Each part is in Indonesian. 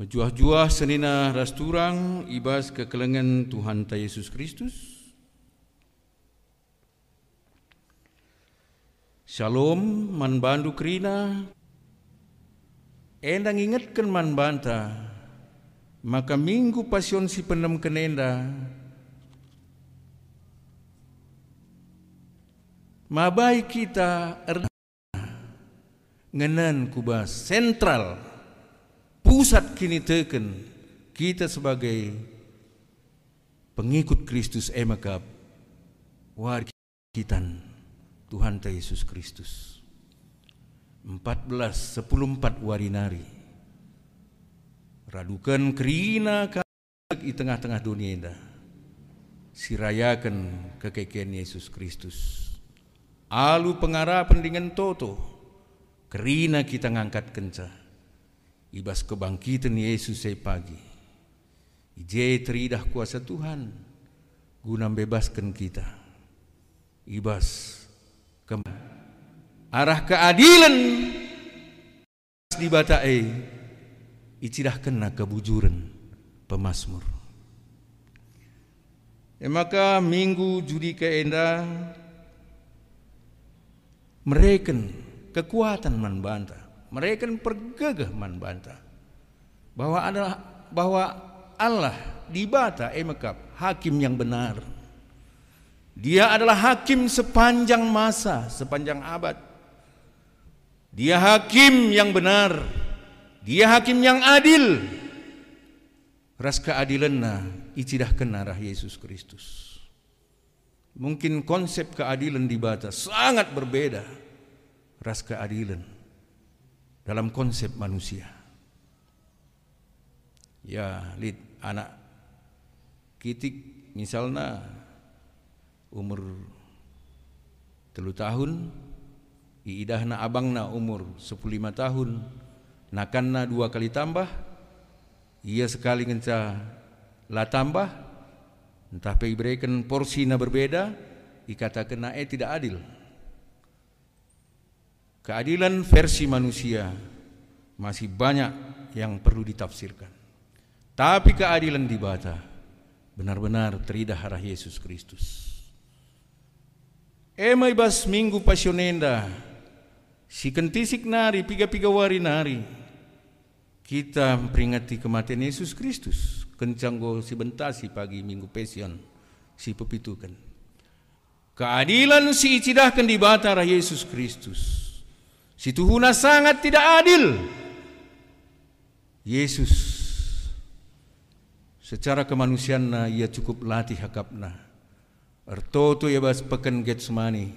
Menjuah-juah senina rasturang ibas kekelengan Tuhan ta Yesus Kristus. Shalom man bandu krina. Endang ingatkan man banta. Maka minggu pasion si penem kenenda. Mabai kita er ngenan kubas sentral pusat kini teken kita sebagai pengikut Kristus emakap warga kita Tuhan Yesus Kristus. 14 10 4 warinari radukan kerina di tengah-tengah dunia indah. Sirayakan kekekian Yesus Kristus. Alu pengarapan dengan toto. Kerina kita ngangkat kencah ibas kebangkitan Yesus saya pagi. Ije teridah kuasa Tuhan guna bebaskan kita. Ibas ke arah keadilan di batae icidah kena kebujuran pemasmur. E maka minggu judi keenda mereken kekuatan man mereka pergegah bantah bahwa adalah bahwa Allah di bata emekap hakim yang benar. Dia adalah hakim sepanjang masa, sepanjang abad. Dia hakim yang benar. Dia hakim yang adil. Ras keadilanna icidah kenarah Yesus Kristus. Mungkin konsep keadilan di bata sangat berbeda. Ras keadilan dalam konsep manusia. Ya, lid anak kitik misalnya umur telu tahun, iidahna abangna umur 15 tahun, nakanna dua kali tambah, ia sekali ngenca lah tambah, entah berikan porsi na berbeda, dikatakan eh tidak adil. Keadilan versi manusia masih banyak yang perlu ditafsirkan. Tapi keadilan di bata benar-benar teridah arah Yesus Kristus. Emai bas minggu pasionenda si kentisik nari piga-piga wari nari kita memperingati kematian Yesus Kristus kencanggo si bentasi pagi minggu pesion si pepitukan keadilan si icidahkan di bata arah Yesus Kristus Si Tuhuna sangat tidak adil. Yesus secara kemanusiaan ia cukup latih hakapna. Ertoto ya bas peken Getsemani.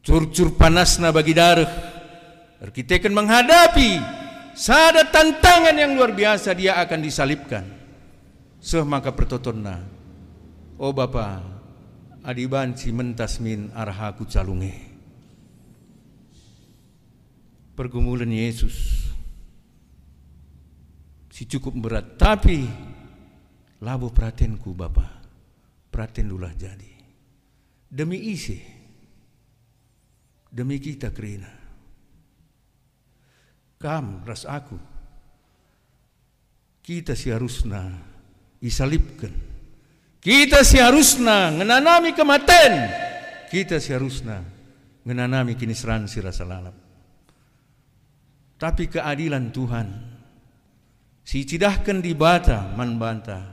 Curcur panasna bagi darah. Kita akan menghadapi sada tantangan yang luar biasa dia akan disalibkan. Seh maka pertotonna. Oh Bapa, adiban si mentas min arahaku calunge pergumulan Yesus. Si cukup berat tapi labu perhatianku Bapa. Perhatian dulah jadi. Demi isi demi kita kerina kam ras aku. Kita seharusnya isalipkan. Kita seharusnya ngenanami kematian. Kita seharusnya ngenanami kini seransi rasa lalap tapi keadilan Tuhan. Si cidahkan di bata man banta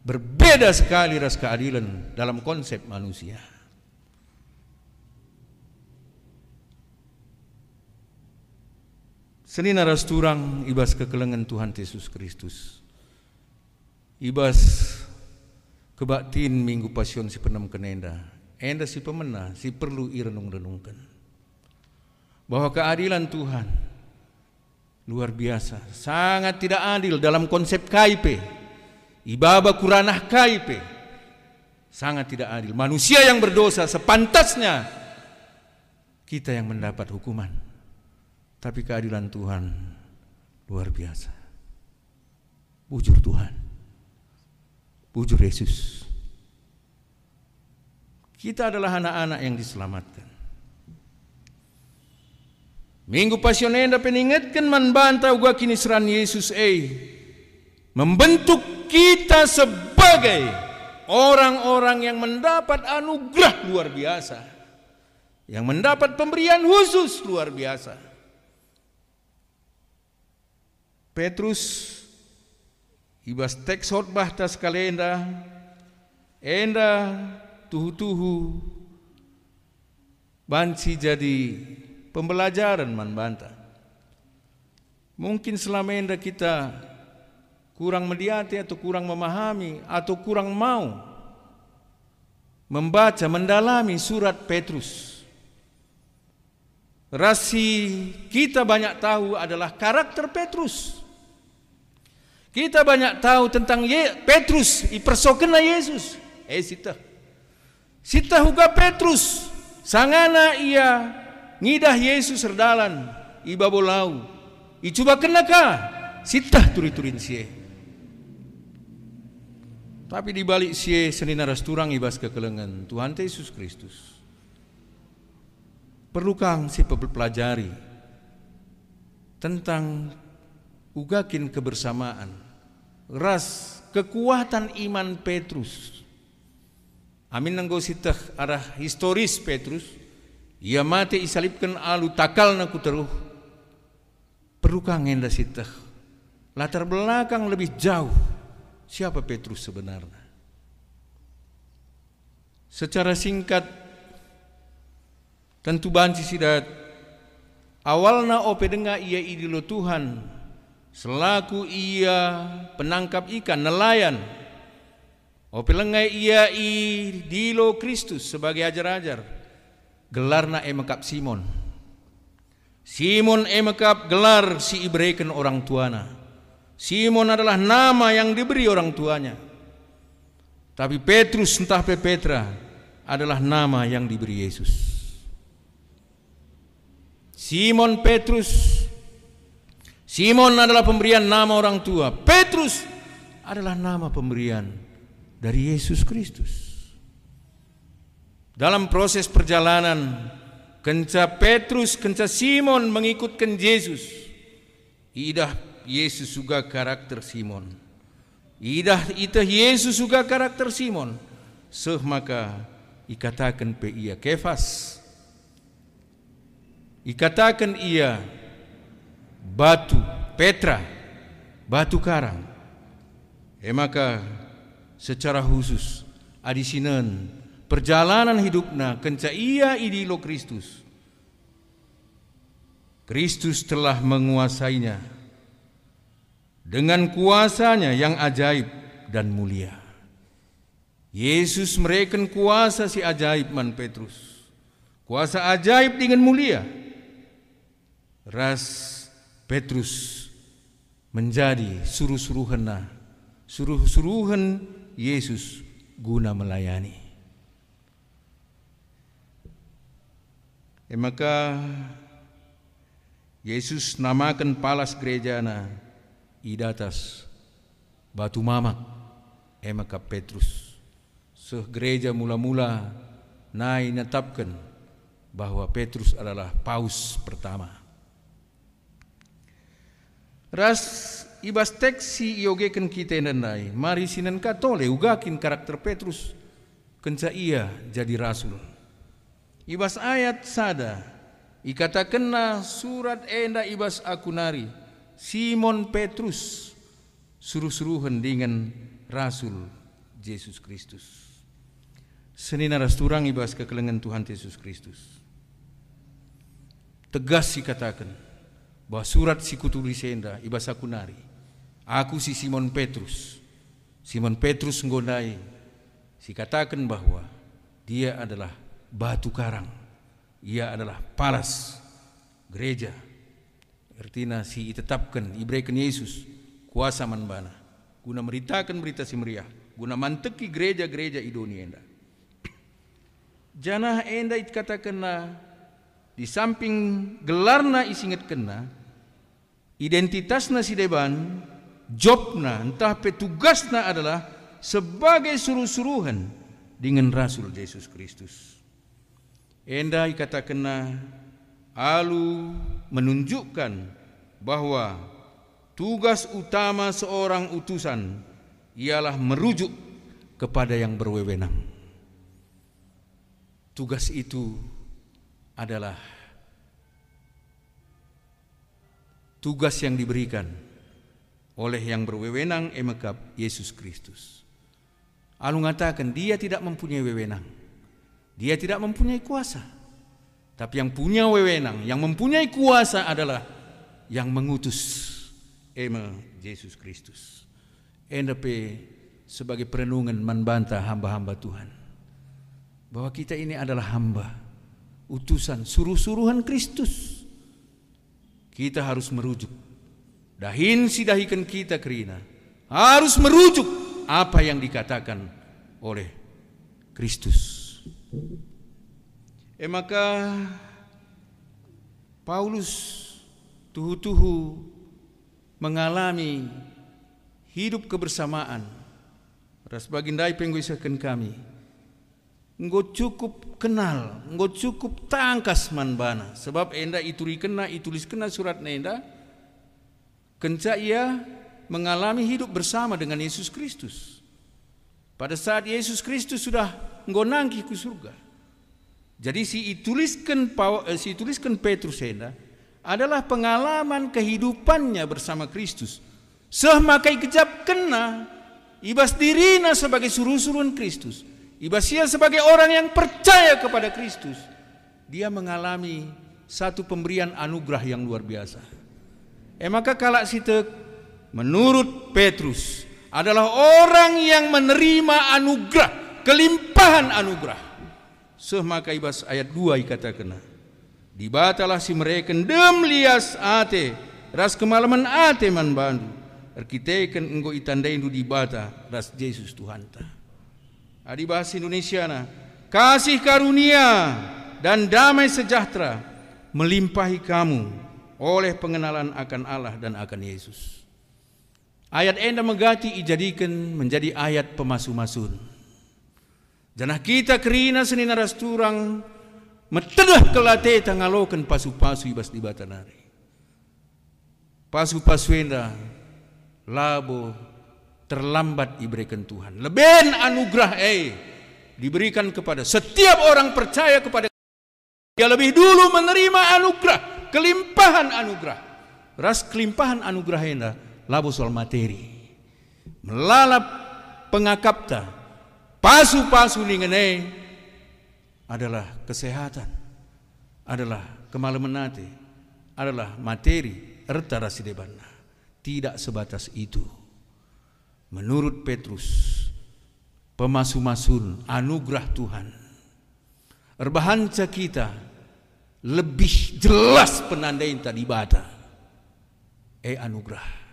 berbeda sekali ras keadilan dalam konsep manusia. Senina ras turang ibas kekelengan Tuhan Yesus Kristus. Ibas kebaktin minggu pasion si penam kenenda. Enda si pemena si perlu irenung-renungkan. Bahwa keadilan Tuhan luar biasa, sangat tidak adil dalam konsep KIP. Ibaba kuranah KIP. Sangat tidak adil. Manusia yang berdosa sepantasnya kita yang mendapat hukuman. Tapi keadilan Tuhan luar biasa. Bujur Tuhan. Bujur Yesus. Kita adalah anak-anak yang diselamatkan. Minggu pasionenda peningatkan man banta gua kini seran Yesus eh membentuk kita sebagai orang-orang yang mendapat anugerah luar biasa, yang mendapat pemberian khusus luar biasa. Petrus ibas teks khotbah tas kalenda enda tuhu-tuhu banci jadi pembelajaran man banta. Mungkin selama ini kita kurang melihat atau kurang memahami atau kurang mau membaca, mendalami surat Petrus. Rasi kita banyak tahu adalah karakter Petrus. Kita banyak tahu tentang Petrus, ipersokena Yesus. Eh sita. Sita huga Petrus, sangana ia ngidah Yesus serdalan, iba bolau. Icuba kenaka sitah turi-turin sie. Tapi di balik sie senina rasturang ibas kekelengan Tuhan Yesus Kristus. Perlu kang si pelajari tentang ugakin kebersamaan, ras kekuatan iman Petrus. Amin nanggo sitah arah historis Petrus. Ia mati isalipkan alu takal naku teruh. Perlukah ngenda sitah latar belakang lebih jauh. Siapa Petrus sebenarnya? Secara singkat tentu banci sidat. Awalna ope denga ia idilo Tuhan. Selaku ia penangkap ikan nelayan. Ope lengai ia idilo Kristus sebagai ajar-ajar gelarna emakap Simon Simon emakap gelar si Ibreken orang tuana. Simon adalah nama yang diberi orang tuanya. Tapi Petrus entah Petra adalah nama yang diberi Yesus. Simon Petrus Simon adalah pemberian nama orang tua. Petrus adalah nama pemberian dari Yesus Kristus. Dalam proses perjalanan Kenca Petrus, kenca Simon mengikutkan Yesus. Idah Yesus juga karakter Simon. Idah ita Yesus juga karakter Simon. Seh maka ikatakan pe ia kefas. Ikatakan ia batu Petra, batu karang. E maka secara khusus adisinan perjalanan hidupnya kenca ia idilo Kristus. Kristus telah menguasainya dengan kuasanya yang ajaib dan mulia. Yesus mereken kuasa si ajaib man Petrus. Kuasa ajaib dengan mulia. Ras Petrus menjadi suruh-suruhan suruh-suruhan Yesus guna melayani. E maka Yesus namakan palas gereja na idatas batu mamak e maka Petrus seh gereja mula-mula nai netapkan bahwa Petrus adalah paus pertama. Ras ibas teksi iogekan kita nandai, mari sinan katole ugakin karakter Petrus kenca ia jadi rasul. Ibas ayat sada ikatakanna surat enda ibas akunari Simon Petrus suruh-suruhan dengan Rasul Yesus Kristus. Senina rasturang ibas kekelengan Tuhan Yesus Kristus. Tegas katakan bahwa surat si kutulis enda ibas akunari. Aku si Simon Petrus. Simon Petrus ngondai si katakan bahwa dia adalah batu karang. Ia adalah palas gereja. Artinya si tetapkan ibrekan Yesus kuasa manbana guna meritakan berita si meriah guna manteki gereja-gereja di dunia enda. Janah enda katakanna di samping gelarna isinget kena identitasna si deban jobna entah petugasna adalah sebagai suruh-suruhan dengan Rasul Yesus Kristus. Enda kena alu menunjukkan bahwa tugas utama seorang utusan ialah merujuk kepada yang berwewenang. Tugas itu adalah tugas yang diberikan oleh yang berwewenang emekap Yesus Kristus. Alu mengatakan dia tidak mempunyai wewenang. Dia tidak mempunyai kuasa. Tapi yang punya wewenang, yang mempunyai kuasa adalah yang mengutus ema Yesus Kristus. NDP sebagai perenungan membantah hamba-hamba Tuhan. Bahwa kita ini adalah hamba, utusan, suruh-suruhan Kristus. Kita harus merujuk. Dahin sidahikan kita kerina. Harus merujuk apa yang dikatakan oleh Kristus. Eh maka Paulus tuhu-tuhu mengalami hidup kebersamaan. Ras bagindai pengguisakan kami. Engkau cukup kenal, engkau cukup tangkas manbana. Sebab enda ituri kena, itulis kena surat nenda. Kenca ia mengalami hidup bersama dengan Yesus Kristus. Pada saat Yesus Kristus sudah ngonangki ke surga. Jadi si ituliskan eh, si tuliskan Petrus enda adalah pengalaman kehidupannya bersama Kristus. Semakai kejap kena ibas dirina sebagai suruh-suruhan Kristus. Ibas ia sebagai orang yang percaya kepada Kristus. Dia mengalami satu pemberian anugerah yang luar biasa. Eh maka kalak sitek menurut Petrus adalah orang yang menerima anugerah, kelimpahan anugerah. Semaka ibas ayat 2 kena. Dibatalah si mereka dem lias ate, ras kemalaman ate man bandu. Arkiteken enggo itandai di dibata, ras Yesus Tuhan ta. Adi bahasa Indonesia na, kasih karunia dan damai sejahtera melimpahi kamu oleh pengenalan akan Allah dan akan Yesus. Ayat enda megati ijadikan menjadi ayat pemasu-masun. Janah kita kerina seni naras turang metedah kelate tangalokan pasu-pasu ibas di batanari. Pasu-pasu enda labo terlambat diberikan Tuhan. Leben anugerah eh diberikan kepada setiap orang percaya kepada dia lebih dulu menerima anugerah, kelimpahan anugerah. Ras kelimpahan anugerah enda labo soal materi. Melalap pengakapta pasu-pasu ningene adalah kesehatan, adalah kemalamanate, adalah materi erta rasidebana. Tidak sebatas itu. Menurut Petrus, pemasu-masun anugerah Tuhan. Erbahanca kita lebih jelas penandain tadi bata. Eh anugerah.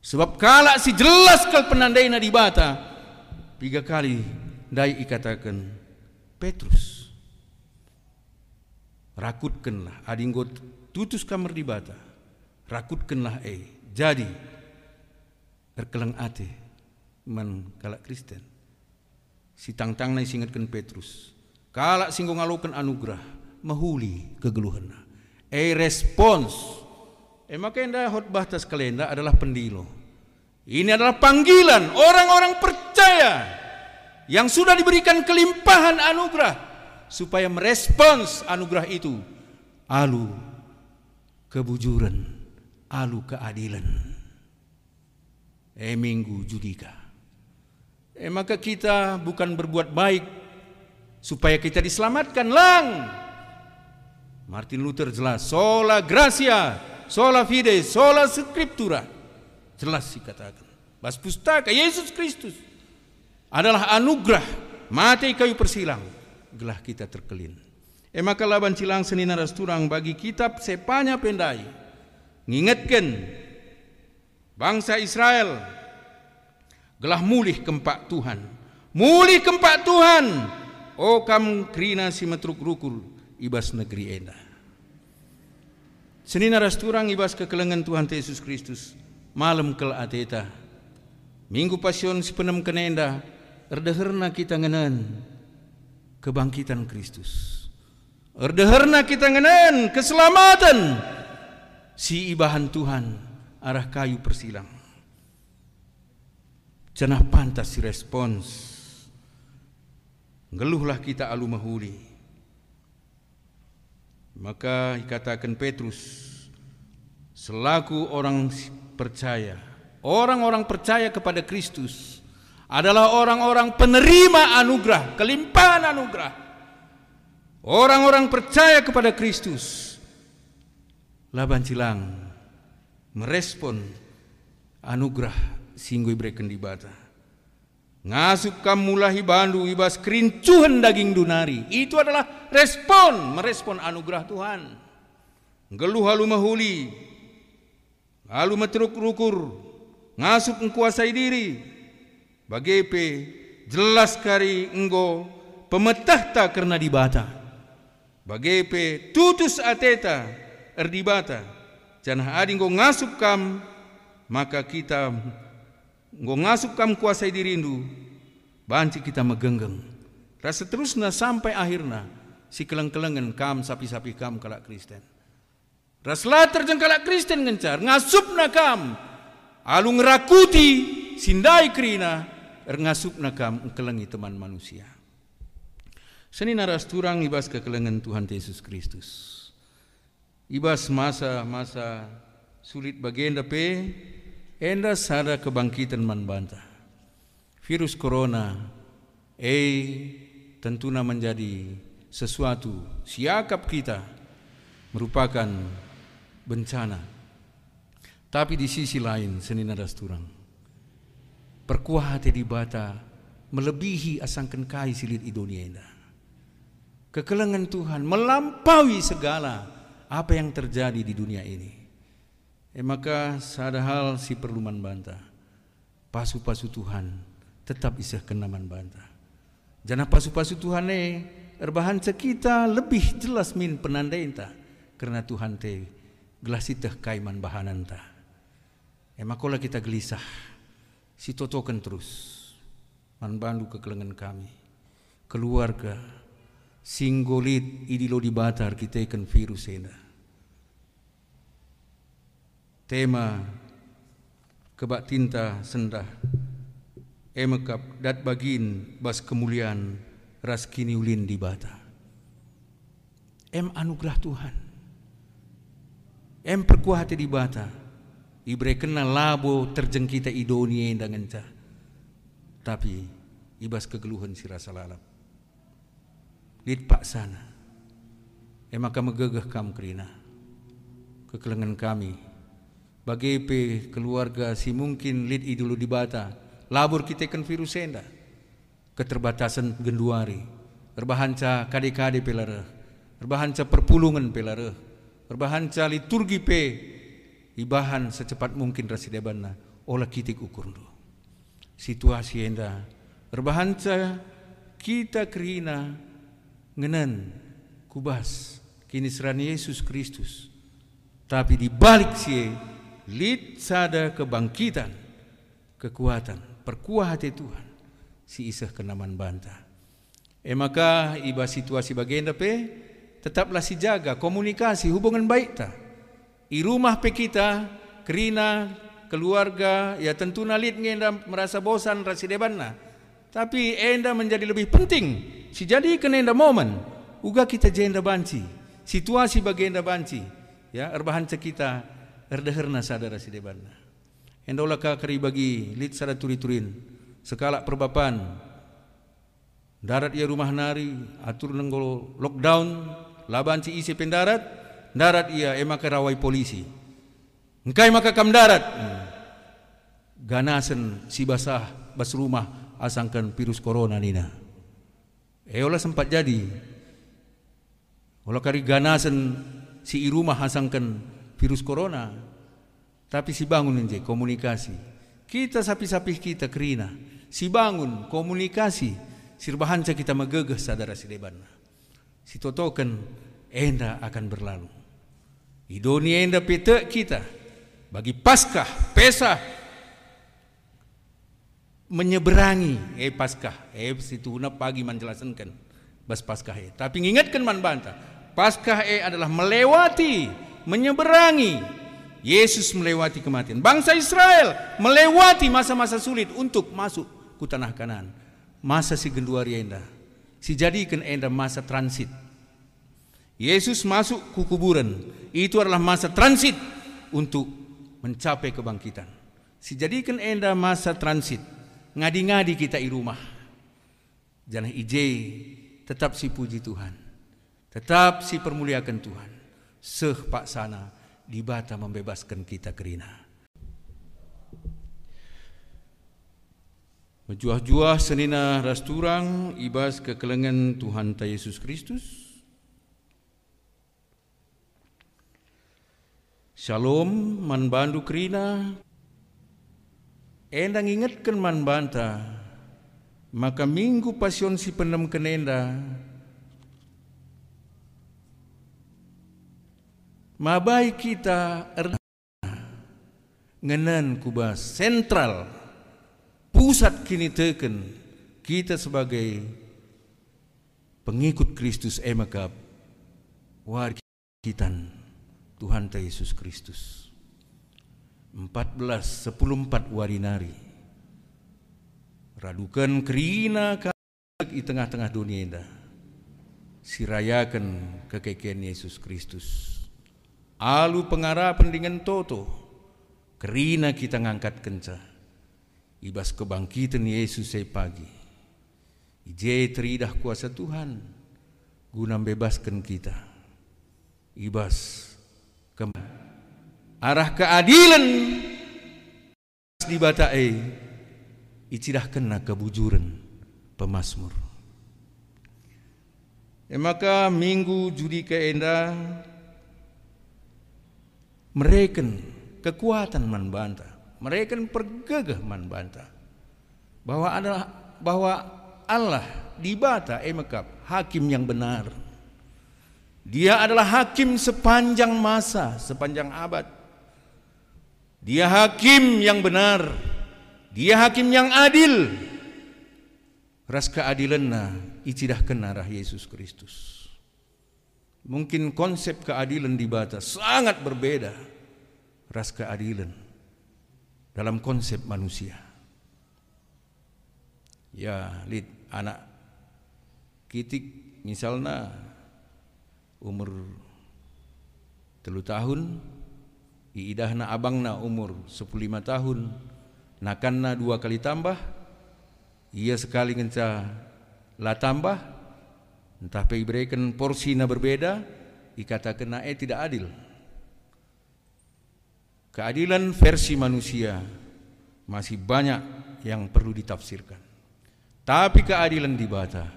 Sebab kala si jelas kal penandai na di bata, tiga kali dai ikatakan Petrus. Rakutkanlah adinggot tutus kamar di bata. Rakutkanlah eh. Jadi erkelang ate man kalak Kristen. Si tang-tang na singatkan Petrus. Kalak singgung alukan anugerah mahuli kegeluhan. Eh respons. Eh yang hot batas kalenda adalah pendilo. Ini adalah panggilan orang-orang percaya yang sudah diberikan kelimpahan anugerah supaya merespons anugerah itu alu kebujuran, alu keadilan. Eh minggu judika. Eh maka kita bukan berbuat baik supaya kita diselamatkan lang. Martin Luther jelas sola gracia, sola fide, sola scriptura Jelas dikatakan. Bas pustaka Yesus Kristus adalah anugerah mati kayu persilang gelah kita terkelin. E maka laban cilang senina rasturang bagi kitab sepanya pendai ngingetkan bangsa Israel gelah mulih kempak Tuhan. Mulih kempak Tuhan. O kam krina si metruk rukul ibas negeri enda. Senina rasturang ibas kekelengan Tuhan Yesus Kristus malam kel ateta minggu pasion si penem kenenda erdeherna kita ngenen kebangkitan Kristus erdeherna kita ngenen keselamatan si ibahan Tuhan arah kayu persilang. Cenah pantas si respons. Geluhlah kita alu mahuli. Maka dikatakan Petrus selaku orang percaya, orang-orang percaya kepada Kristus adalah orang-orang penerima anugerah, kelimpahan anugerah. Orang-orang percaya kepada Kristus. Laban cilang merespon anugerah singgo ibreken di bata. Ngasup kamu lahi bandu ibas kerincuhan daging dunari. Itu adalah respon, merespon anugerah Tuhan. Geluh halu mahuli, halu meteruk rukur, ngasup mengkuasai diri. Bagepe jelas kari enggo pemetah tak karena dibata. Bagepe tutus ateta erdibata janah adi ngo ngasup kam maka kita ngo ngasup kam kuasai dirindu banci kita megenggeng rasa terusna sampai akhirna si keleng-kelengan kam sapi-sapi kam kalak Kristen raslah terjeng kalak Kristen ngencar na kam alung rakuti sindai krina er na kam kelengi teman manusia Seni naras turang ibas kekelengan Tuhan Yesus Kristus. Ibas masa-masa sulit bagi enda pe, enda sada kebangkitan man banta. Virus corona, eh tentuna menjadi sesuatu siakap kita merupakan bencana. Tapi di sisi lain seni nada turang. Perkuah hati di bata melebihi asangkan kai silit idonia enda. Kekelengan Tuhan melampaui segala apa yang terjadi di dunia ini. Eh, maka sada hal si perlu man banta. Pasu-pasu Tuhan tetap isah kena man banta. Jana pasu-pasu Tuhan eh erbahan kita lebih jelas min penandainta karena Tuhan te gelasitah kaiman bahananta. Emakola kita gelisah si totokan terus man bandu kekelengan kami keluarga singgolit idilo di batar kita ikan virus ena. Tema kebak tinta sendah emekap dat bagin bas kemuliaan ras kini ulin di bata. Em anugerah Tuhan. Em perkuah hati di bata. Ibre kena labo terjengkita idonia dengan cah. Tapi ibas kegeluhan si rasa lalap lit pak sana. E maka megegah kam kerina. Kekelengan kami. Bagi pe keluarga si mungkin lit idulu di bata. Labur kita kan virus enda. Keterbatasan genduari. Berbahanca kade-kade pelara. Berbahanca perpulungan pelara. Berbahanca liturgi pe. Ibahan secepat mungkin rasi debana. Olah kitik ukur Situasi enda. Berbahanca kita kerina ngenen kubas kini seran Yesus Kristus tapi di balik sie lit sada kebangkitan kekuatan perkuah hati Tuhan si isah kenaman banta eh maka iba situasi bagian pe tetaplah si jaga komunikasi hubungan baik ta. I rumah pe kita kerina keluarga ya tentu nalit ngenda merasa bosan rasi debanna tapi enda menjadi lebih penting. Si jadi kena enda momen, uga kita jenda banci, situasi bagi enda banci, ya erbahan kita erdeherna sadara si debanna. Endola ka kari bagi lit sada turi-turin, sekala perbapan, darat ia rumah nari, atur nenggol lockdown, labanci isi pendarat, darat ia emak rawai polisi. Engkai maka kam darat. Ganasen si basah bas rumah asangkan virus corona nina. Olah sempat jadi. Olah kari ganasan si irumah hasangkan virus corona. Tapi si bangun nje komunikasi. Kita sapi-sapi kita kerina. Si bangun komunikasi. Sirbahanca kita megegeh sadara si deban. Si totokan enda akan berlalu. Idoni enda pete kita. Bagi paskah, pesah, menyeberangi eh paskah eh situ na pagi menjelaskan bas paskah eh tapi ingatkan man banta paskah eh adalah melewati menyeberangi Yesus melewati kematian. Bangsa Israel melewati masa-masa sulit untuk masuk ke tanah kanan. Masa si genduari enda. Si jadikan enda masa transit. Yesus masuk ke kuburan. Itu adalah masa transit untuk mencapai kebangkitan. Si jadikan enda masa transit. Ngadi-ngadi kita di rumah. Jangan ije tetap si puji Tuhan. Tetap si permuliakan Tuhan. Seh pak sana di bata membebaskan kita kerina. Menjuah-juah senina rasturang ibas kekelengan Tuhan ta Yesus Kristus. Shalom man bandu kerina. Endang ingatkan man banta. Maka minggu pasion si penem kenenda Mabai kita ngenen kubas sentral pusat kini teken kita sebagai pengikut Kristus emakap warga kita Tuhan Yesus Kristus. 14 10 4 warinari radukan kerina di tengah-tengah dunia indah. Sirayakan kekekian Yesus Kristus. Alu pengarapan dengan toto. Kerina kita ngangkat kenca ibas kebangkitan Yesus saya pagi. Ije teridah kuasa Tuhan guna bebaskan kita. Ibas ke arah keadilan. Di batae icidah kena kebujuran pemasmur. Ya maka minggu judi keendah mereka kekuatan man banta mereka pergegah man banta bahwa adalah bahwa Allah di bata emakap hakim yang benar. Dia adalah hakim sepanjang masa sepanjang abad. Dia hakim yang benar. Dia hakim yang adil. Ras keadilanna icidah kenarah Yesus Kristus. Mungkin konsep keadilan di sangat berbeda. Ras keadilan dalam konsep manusia. Ya, lid anak kitik misalnya umur telu tahun iidahna abangna umur 15 tahun nakanna dua kali tambah ia sekali ngenca la tambah entah berikan porsi na berbeda dikatakan eh tidak adil keadilan versi manusia masih banyak yang perlu ditafsirkan. Tapi keadilan di bata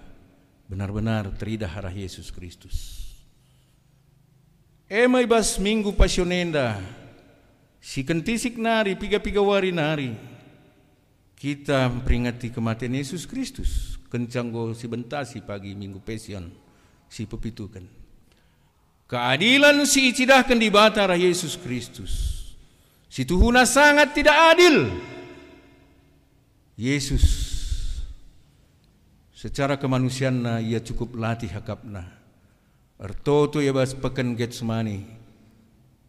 benar-benar teridah arah Yesus Kristus. Emai bas minggu pasionenda si kentisik nari piga-piga wari nari. Kita memperingati kematian Yesus Kristus. Kencanggo si bentasi pagi minggu pesion si pepitukan. Keadilan si icidahkan di batara Yesus Kristus si tuhuna sangat tidak adil Yesus secara kemanusiaan ia cukup latih hakapna ertoto ya bas peken Getsemani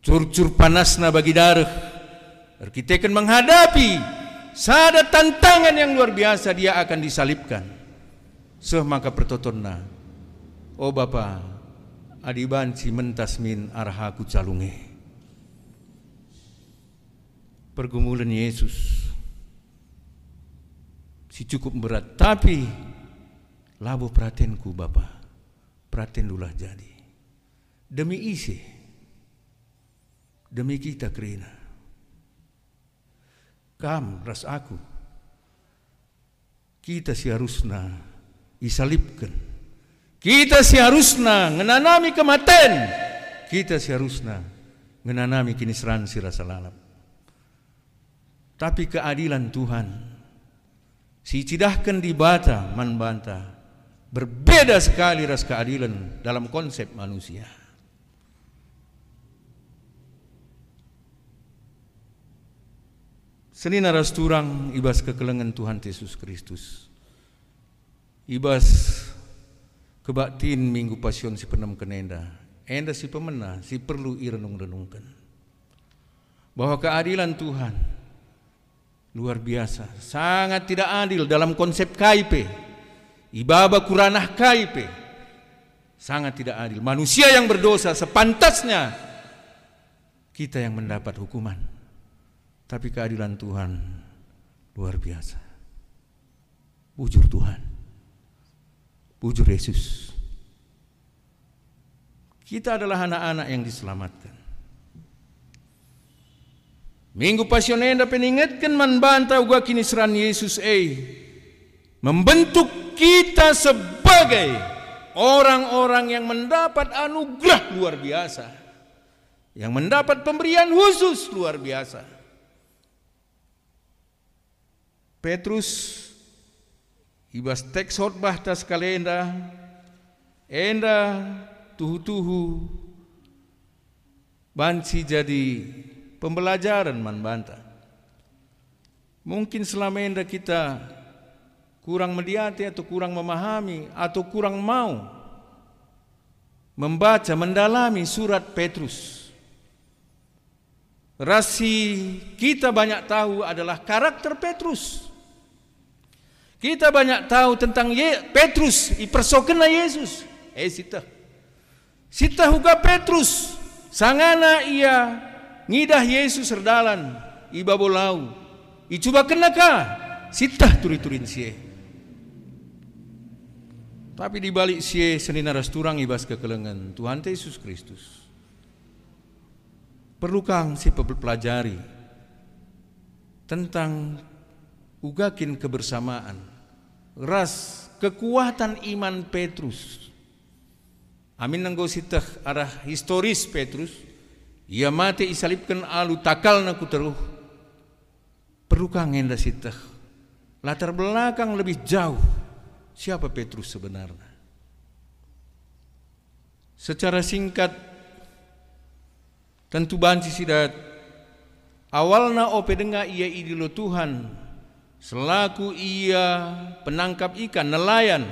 curcur panasna bagi darah Arkiteken menghadapi Sada tantangan yang luar biasa dia akan disalibkan. Seh maka pertotonna. Oh Bapa, adiban si arhaku calunge. Pergumulan Yesus si cukup berat, tapi labu perhatianku Bapa, perhatian lulah jadi. Demi isi, demi kita kerina. Kam ras aku, kita seharusnya disalibkan. Kita seharusnya menanami kematian. Kita seharusnya menanami rasa lalap. Tapi keadilan Tuhan. Si cidahkan di bata man banta berbeda sekali ras keadilan dalam konsep manusia. Senin ras turang ibas kekelengan Tuhan Yesus Kristus. Ibas kebaktin minggu pasion si penam kenenda. Enda si pemena si perlu irenung renungkan bahwa keadilan Tuhan luar biasa, sangat tidak adil dalam konsep KIP. Ibaba kuranah KIP sangat tidak adil. Manusia yang berdosa sepantasnya kita yang mendapat hukuman. Tapi keadilan Tuhan luar biasa. Bujur Tuhan. Bujur Yesus. Kita adalah anak-anak yang diselamatkan. Minggu pasionenda peningatkan man banta uga kini seran Yesus eh membentuk kita sebagai orang-orang yang mendapat anugerah luar biasa yang mendapat pemberian khusus luar biasa. Petrus ibas teks hotbah tas kalenda enda tuhu-tuhu banci jadi pembelajaran man. Mungkin selama ini kita kurang melihat atau kurang memahami atau kurang mau membaca, mendalami surat Petrus. Rasi kita banyak tahu adalah karakter Petrus. Kita banyak tahu tentang Ye, Petrus, ipersokena Yesus. Eh sita. Sita juga Petrus. Sangana ia ngidah Yesus serdalan iba bolau. Icuba kenaka sitah turi-turin sie. Tapi di balik sie seni naras turang ibas kekelengan Tuhan Yesus Kristus. Perlu kang si pelajari tentang ugakin kebersamaan ras kekuatan iman Petrus? Amin nanggo sitah arah historis Petrus ia mati isalipkan alu takal na teruh. Perlukah ngenda sitah. Latar belakang lebih jauh. Siapa Petrus sebenarnya? Secara singkat, tentu banci sidat. Awalna ope denga ia idilo Tuhan. Selaku ia penangkap ikan, nelayan.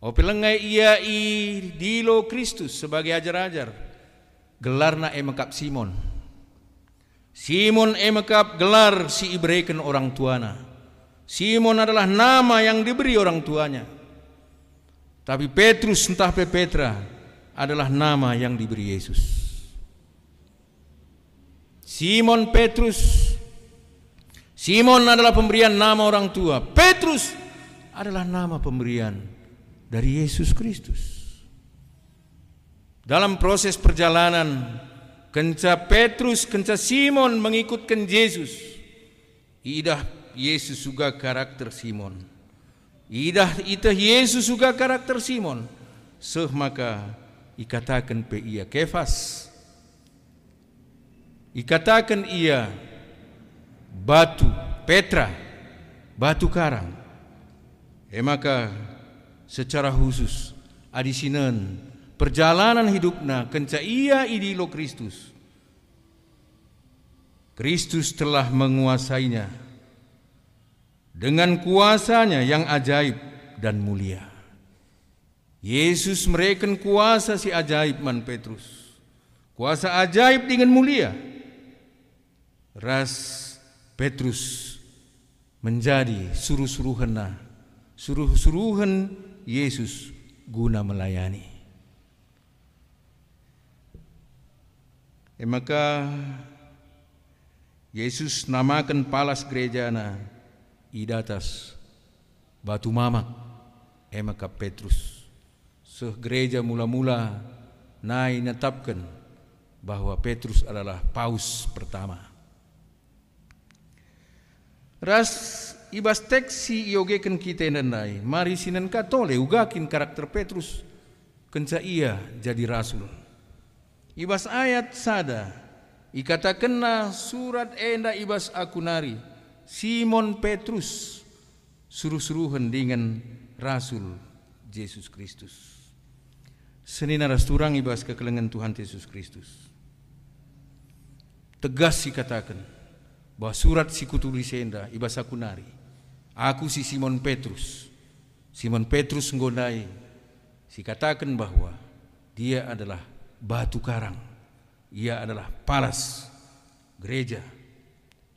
Ope lengai ia idilo Kristus sebagai ajar-ajar gelarna emakap Simon. Simon emakap gelar si Ibreken orang tuana. Simon adalah nama yang diberi orang tuanya. Tapi Petrus entah Petra adalah nama yang diberi Yesus. Simon Petrus Simon adalah pemberian nama orang tua. Petrus adalah nama pemberian dari Yesus Kristus. Dalam proses perjalanan kenca Petrus, kenca Simon mengikutkan Yesus. Idah Yesus juga karakter Simon. Idah ita Yesus juga karakter Simon. Seh maka ikatakan pe ia kefas. Ikatakan ia batu Petra, batu karang. E maka secara khusus adisinan perjalanan hidupnya kenca ia idilo Kristus. Kristus telah menguasainya dengan kuasanya yang ajaib dan mulia. Yesus mereken kuasa si ajaib man Petrus. Kuasa ajaib dengan mulia. Ras Petrus menjadi suruh-suruhan suruh-suruhan Yesus guna melayani. E maka Yesus namakan palas gereja na idatas batu mamak e maka Petrus seh gereja mula-mula nai netapkan bahwa Petrus adalah paus pertama. Ras ibas teksi iogekan kita nai mari sinan katole ugakin karakter Petrus kenca ia jadi rasul Ibas ayat sada ikatakanna surat enda ibas akunari Simon Petrus suruh-suruhan dengan Rasul Yesus Kristus. Seni naras turang ibas kekelengan Tuhan Yesus Kristus. Tegas katakan bahwa surat si kutulis enda ibas akunari. Aku si Simon Petrus. Simon Petrus ngondai si katakan bahwa dia adalah batu karang. Ia adalah palas gereja.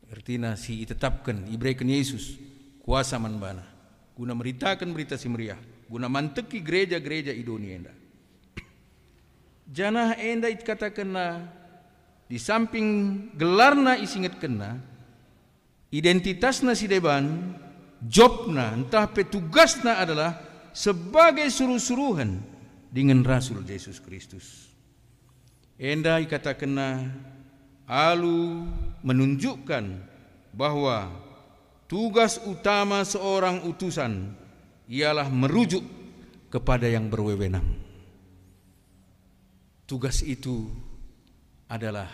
Artinya si tetapkan ibrekan Yesus kuasa manbana. Guna meritakan berita si meriah. Guna manteki gereja-gereja i dunia enda. Janah enda it katakanna di samping gelarna isinget kena identitasna si deban jobna entah petugasna adalah sebagai suruh-suruhan dengan Rasul Yesus Kristus. Enda kena alu menunjukkan bahwa tugas utama seorang utusan ialah merujuk kepada yang berwewenang. Tugas itu adalah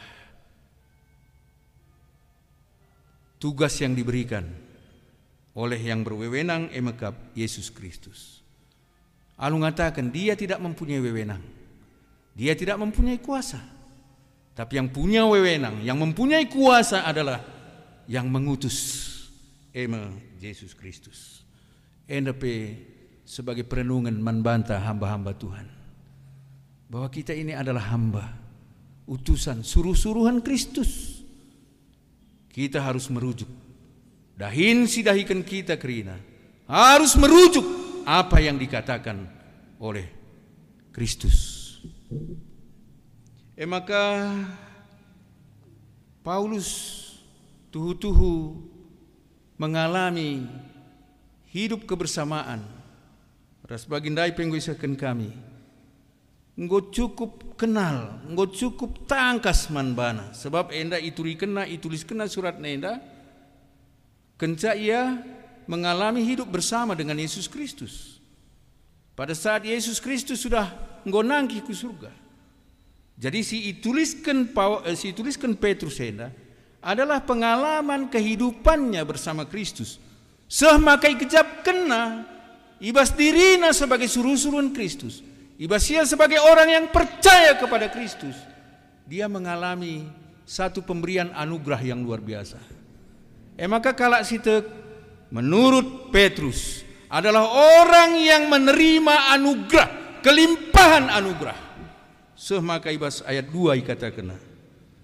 tugas yang diberikan oleh yang berwewenang emekap Yesus Kristus. Alu mengatakan dia tidak mempunyai wewenang. Dia tidak mempunyai kuasa. Tapi yang punya wewenang, yang mempunyai kuasa adalah yang mengutus ema Yesus Kristus. NDP sebagai perenungan membantah hamba-hamba Tuhan. Bahwa kita ini adalah hamba utusan suruh-suruhan Kristus. Kita harus merujuk. Dahin sidahikan kita kerina. Harus merujuk apa yang dikatakan oleh Kristus. Eh maka Paulus tuhu-tuhu mengalami hidup kebersamaan. Ras bagindai pengguisakan kami Engkau cukup kenal, engkau cukup tangkas manbana. Sebab enda ituri kena, itulis kena surat nenda. Kenca ia mengalami hidup bersama dengan Yesus Kristus. Pada saat Yesus Kristus sudah nangki ke surga. Jadi si ituliskan eh, si tuliskan Petrus enda adalah pengalaman kehidupannya bersama Kristus. Semakai kejap kena ibas dirina sebagai suruh-suruhan Kristus Ibasia sebagai orang yang percaya kepada Kristus, dia mengalami satu pemberian anugerah yang luar biasa. Eh maka kalak sitek menurut Petrus adalah orang yang menerima anugerah, kelimpahan anugerah. Semaka ibas ayat 2 kena.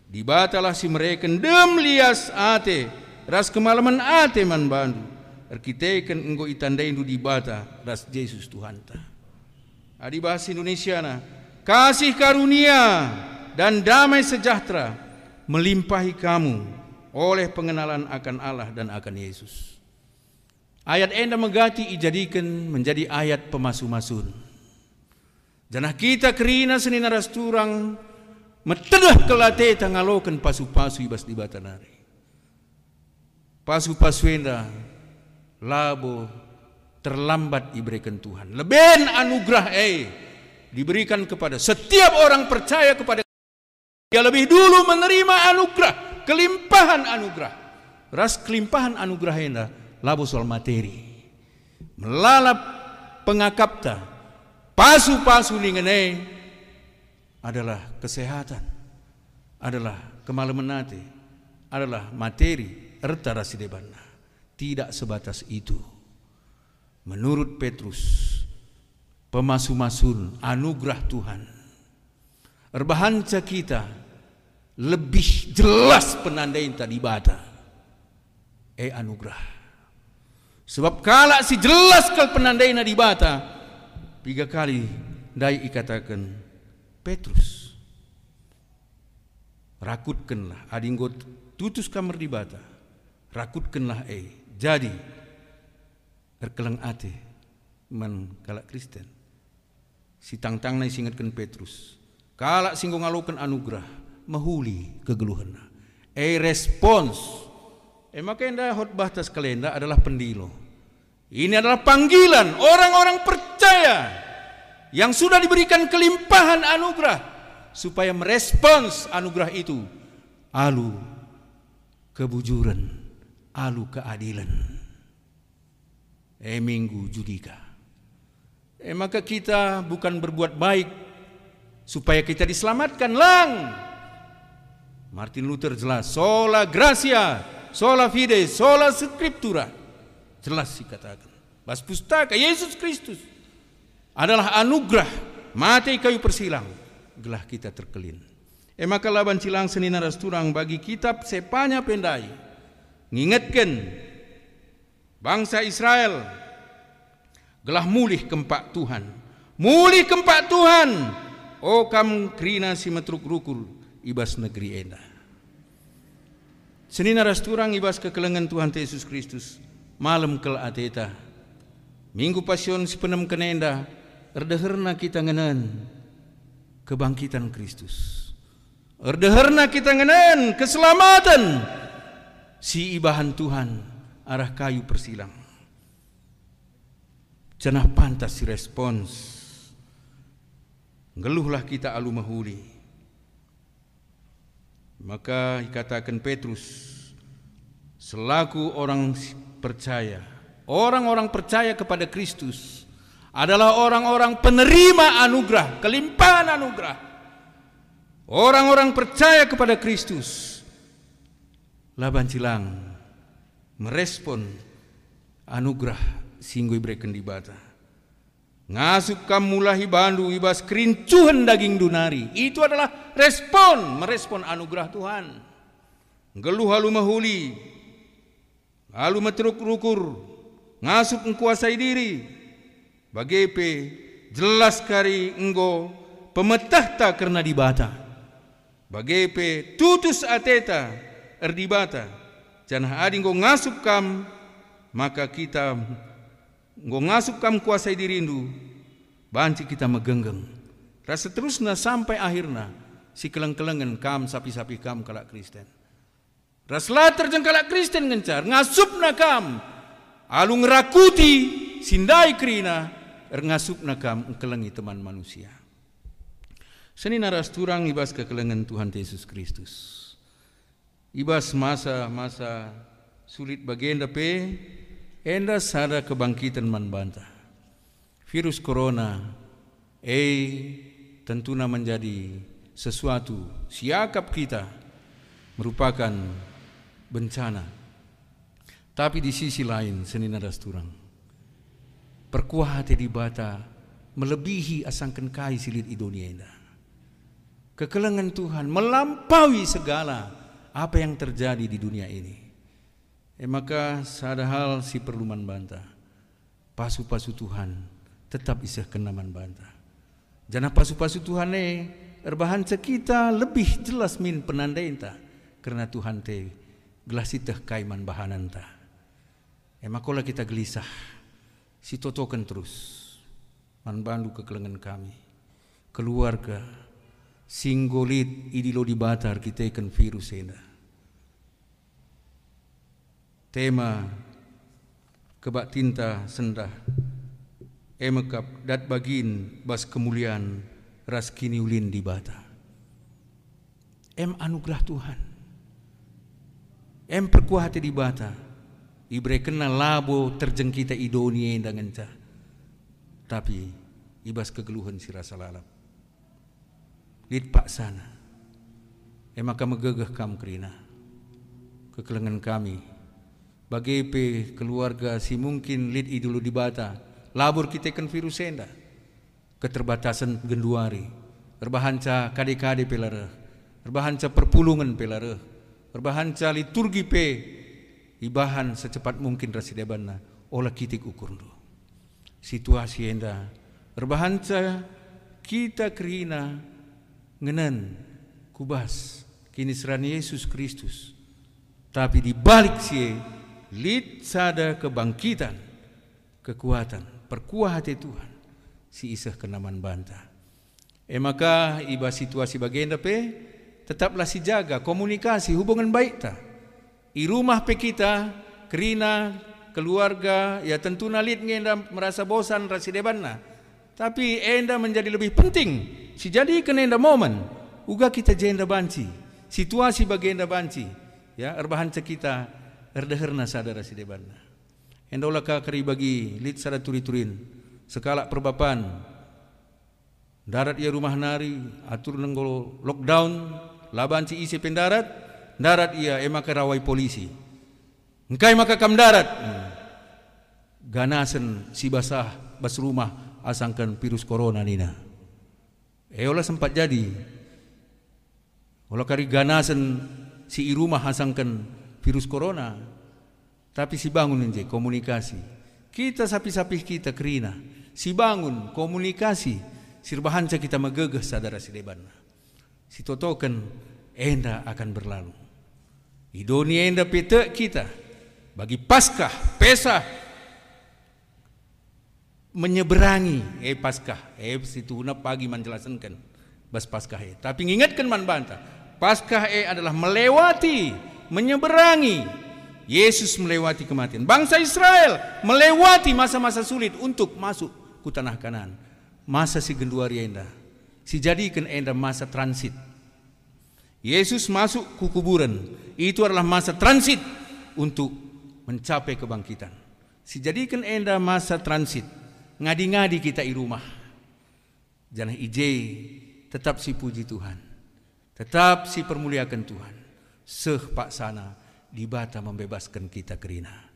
Dibatalah si mereka dem lias ate, ras kemalaman ate man bandu. Arkiteken enggo itandai di bata ras Yesus Tuhan ta. Adi bahasa Indonesia na kasih karunia dan damai sejahtera melimpahi kamu oleh pengenalan akan Allah dan akan Yesus. Ayat enda megati ijadikan menjadi ayat pemasu-masun. Janah kita kerina seni naras turang metedah kelate tangalokan pasu-pasu ibas di batanari. Pasu-pasu enda labo terlambat diberikan Tuhan. Lebih anugerah eh diberikan kepada setiap orang percaya kepada dia lebih dulu menerima anugerah, kelimpahan anugerah. Ras kelimpahan anugerah ini labu soal materi. Melalap pengakapta, pasu-pasu lingene adalah kesehatan, adalah kemalaman adalah materi erta rasidebana. Tidak sebatas itu. Menurut Petrus, pemasu-masun anugerah Tuhan. Erbahanca kita lebih jelas penandai tadi bata. Eh anugerah. Sebab kala si jelas kal penandai di bata, tiga kali dai ikatakan Petrus. Rakutkanlah adinggot tutus kamar di bata. Rakutkanlah eh. Jadi erkelang ate man kalak Kristen. Si tang-tang nai singatkan Petrus. Kalak singgung alukan anugerah mahuli kegeluhan. E respons. E maka enda khotbah tas kalenda adalah pendilo. Ini adalah panggilan orang-orang percaya yang sudah diberikan kelimpahan anugerah supaya merespons anugerah itu alu kebujuran, alu keadilan eh minggu judika. Eh maka kita bukan berbuat baik supaya kita diselamatkan lang. Martin Luther jelas sola gracia, sola fide, sola scriptura. Jelas dikatakan. Bas pustaka Yesus Kristus adalah anugerah mati kayu persilang gelah kita terkelin. Emaka laban cilang senina rasturang bagi kitab sepanya pendai. Ngingetkan bangsa Israel gelah mulih kempak Tuhan. Mulih kempak Tuhan. O kam krina si metruk rukur ibas negeri enda. Senina rasturang ibas kekelengan Tuhan Yesus Kristus. Malam kel ateta. Minggu pasion si penem kenenda. Erdeherna kita ngenen kebangkitan Kristus. Erdeherna kita ngenen keselamatan si ibahan Tuhan arah kayu persilang. Cenah pantas si respons. Ngeluhlah kita alu mahuli. Maka dikatakan Petrus selaku orang percaya, orang-orang percaya kepada Kristus adalah orang-orang penerima anugerah, kelimpahan anugerah Orang-orang percaya kepada Kristus. Laban cilang merespon anugerah singgu ibreken di bata. Ngasup kamu lahi bandu ibas kerincuhan daging dunari. Itu adalah respon, merespon anugerah Tuhan. Geluh halu mahuli, halu metruk rukur, ngasup mengkuasai diri. Bagepe jelas kari enggo pemetahta karena dibata. Bagepe tutus ateta erdibata janah adi ngo ngasup kam maka kita ngo ngasup kam kuasai dirindu banci kita megenggeng. Rasa terusna sampai akhirna si keleng-kelengan kam sapi-sapi kam kalak Kristen. Raslah terjeng kalak Kristen ngencar ngasup na kam alung rakuti sindai krina ngasup na kam kelengi teman manusia Seni naras turang ibas kekelengan Tuhan Yesus Kristus. Ibas masa-masa sulit bagi enda pe, enda sada kebangkitan man banta. Virus corona, eh tentunya menjadi sesuatu siakap kita merupakan bencana. Tapi di sisi lain seni naras turang, perkuah hati di bata melebihi asangkan kai silit idonia indah kekelengan Tuhan melampaui segala apa yang terjadi di dunia ini. Eh, maka sada hal si perlu bantah. Pasu-pasu Tuhan tetap isah kenaman bantah. Jangan pasu-pasu Tuhan ne erbahan kita lebih jelas min penanda inta karena Tuhan te gelasitah kaiman bahanan ta. Emakola kita gelisah si totokan terus man bandu kekelengan kami keluarga singgolit idilo di batar kita ikan virus ena. Tema kebak tinta sendah emekap dat bagin bas kemuliaan ras kini ulin di bata. Em anugerah Tuhan. Em perkuah hati di bata. Ibre kena labo terjeng kita idonia dengan Tapi ibas kegeluhan si rasa lalap. Lid pak sana. E maka megegeh kam kerina kekelengan kami. Bagi pe keluarga si mungkin lid idulu di bata labur kita kan virus enda keterbatasan genduari. Berbahanca kade-kade pelare berbahanca perpulungan pelare berbahanca liturgi pe ibahan secepat mungkin rasidebana olah kitik ukur situasi enda berbahanca kita kerina ngenen kubas kini serani Yesus Kristus. Tapi di balik sie lid sada kebangkitan kekuatan perkuah hati Tuhan. Si isah kenaman banta. Eh maka iba situasi bagian pe tetaplah si jaga komunikasi hubungan baik ta i rumah pe kita kerina keluarga ya tentu nalit ngenda merasa bosan rasi debanna tapi enda menjadi lebih penting. Si jadi kena enda momen. Uga kita jenda banci. Situasi bagi enda banci. Ya erbahan kita erdeherna sadara si debanna enda ulah kari bagi lit sada turi-turin sekala perbapan. Darat ia rumah nari atur nenggol lockdown labanci isi pendarat darat ia emaka rawai polisi engkai maka kam darat hmm. ganasen si basah bas rumah asangkan virus corona nina. Eola sempat jadi Walau kari ganasan si irumah hasangkan virus corona, tapi si bangun nje komunikasi. Kita sapi-sapi kita kerina, si bangun komunikasi, sirbahanca kita megegeh sadara si totokan enda akan berlalu. Idoni enda pete kita bagi paskah, pesah menyeberangi. Eh paskah eh situ pagi menjelaskan bas paskah eh. Tapi ingatkan man banta paskah eh adalah melewati menyeberangi. Yesus melewati kematian. Bangsa Israel melewati masa-masa sulit untuk masuk ke tanah kanan masa si genduari enda si jadikan enda masa transit Yesus masuk ke kuburan itu adalah masa transit untuk mencapai kebangkitan si jadikan enda masa transit ngadi-ngadi kita di rumah. Jangan ije tetap si puji Tuhan. Tetap si permuliakan Tuhan. Seh pak sana dibata membebaskan kita kerina.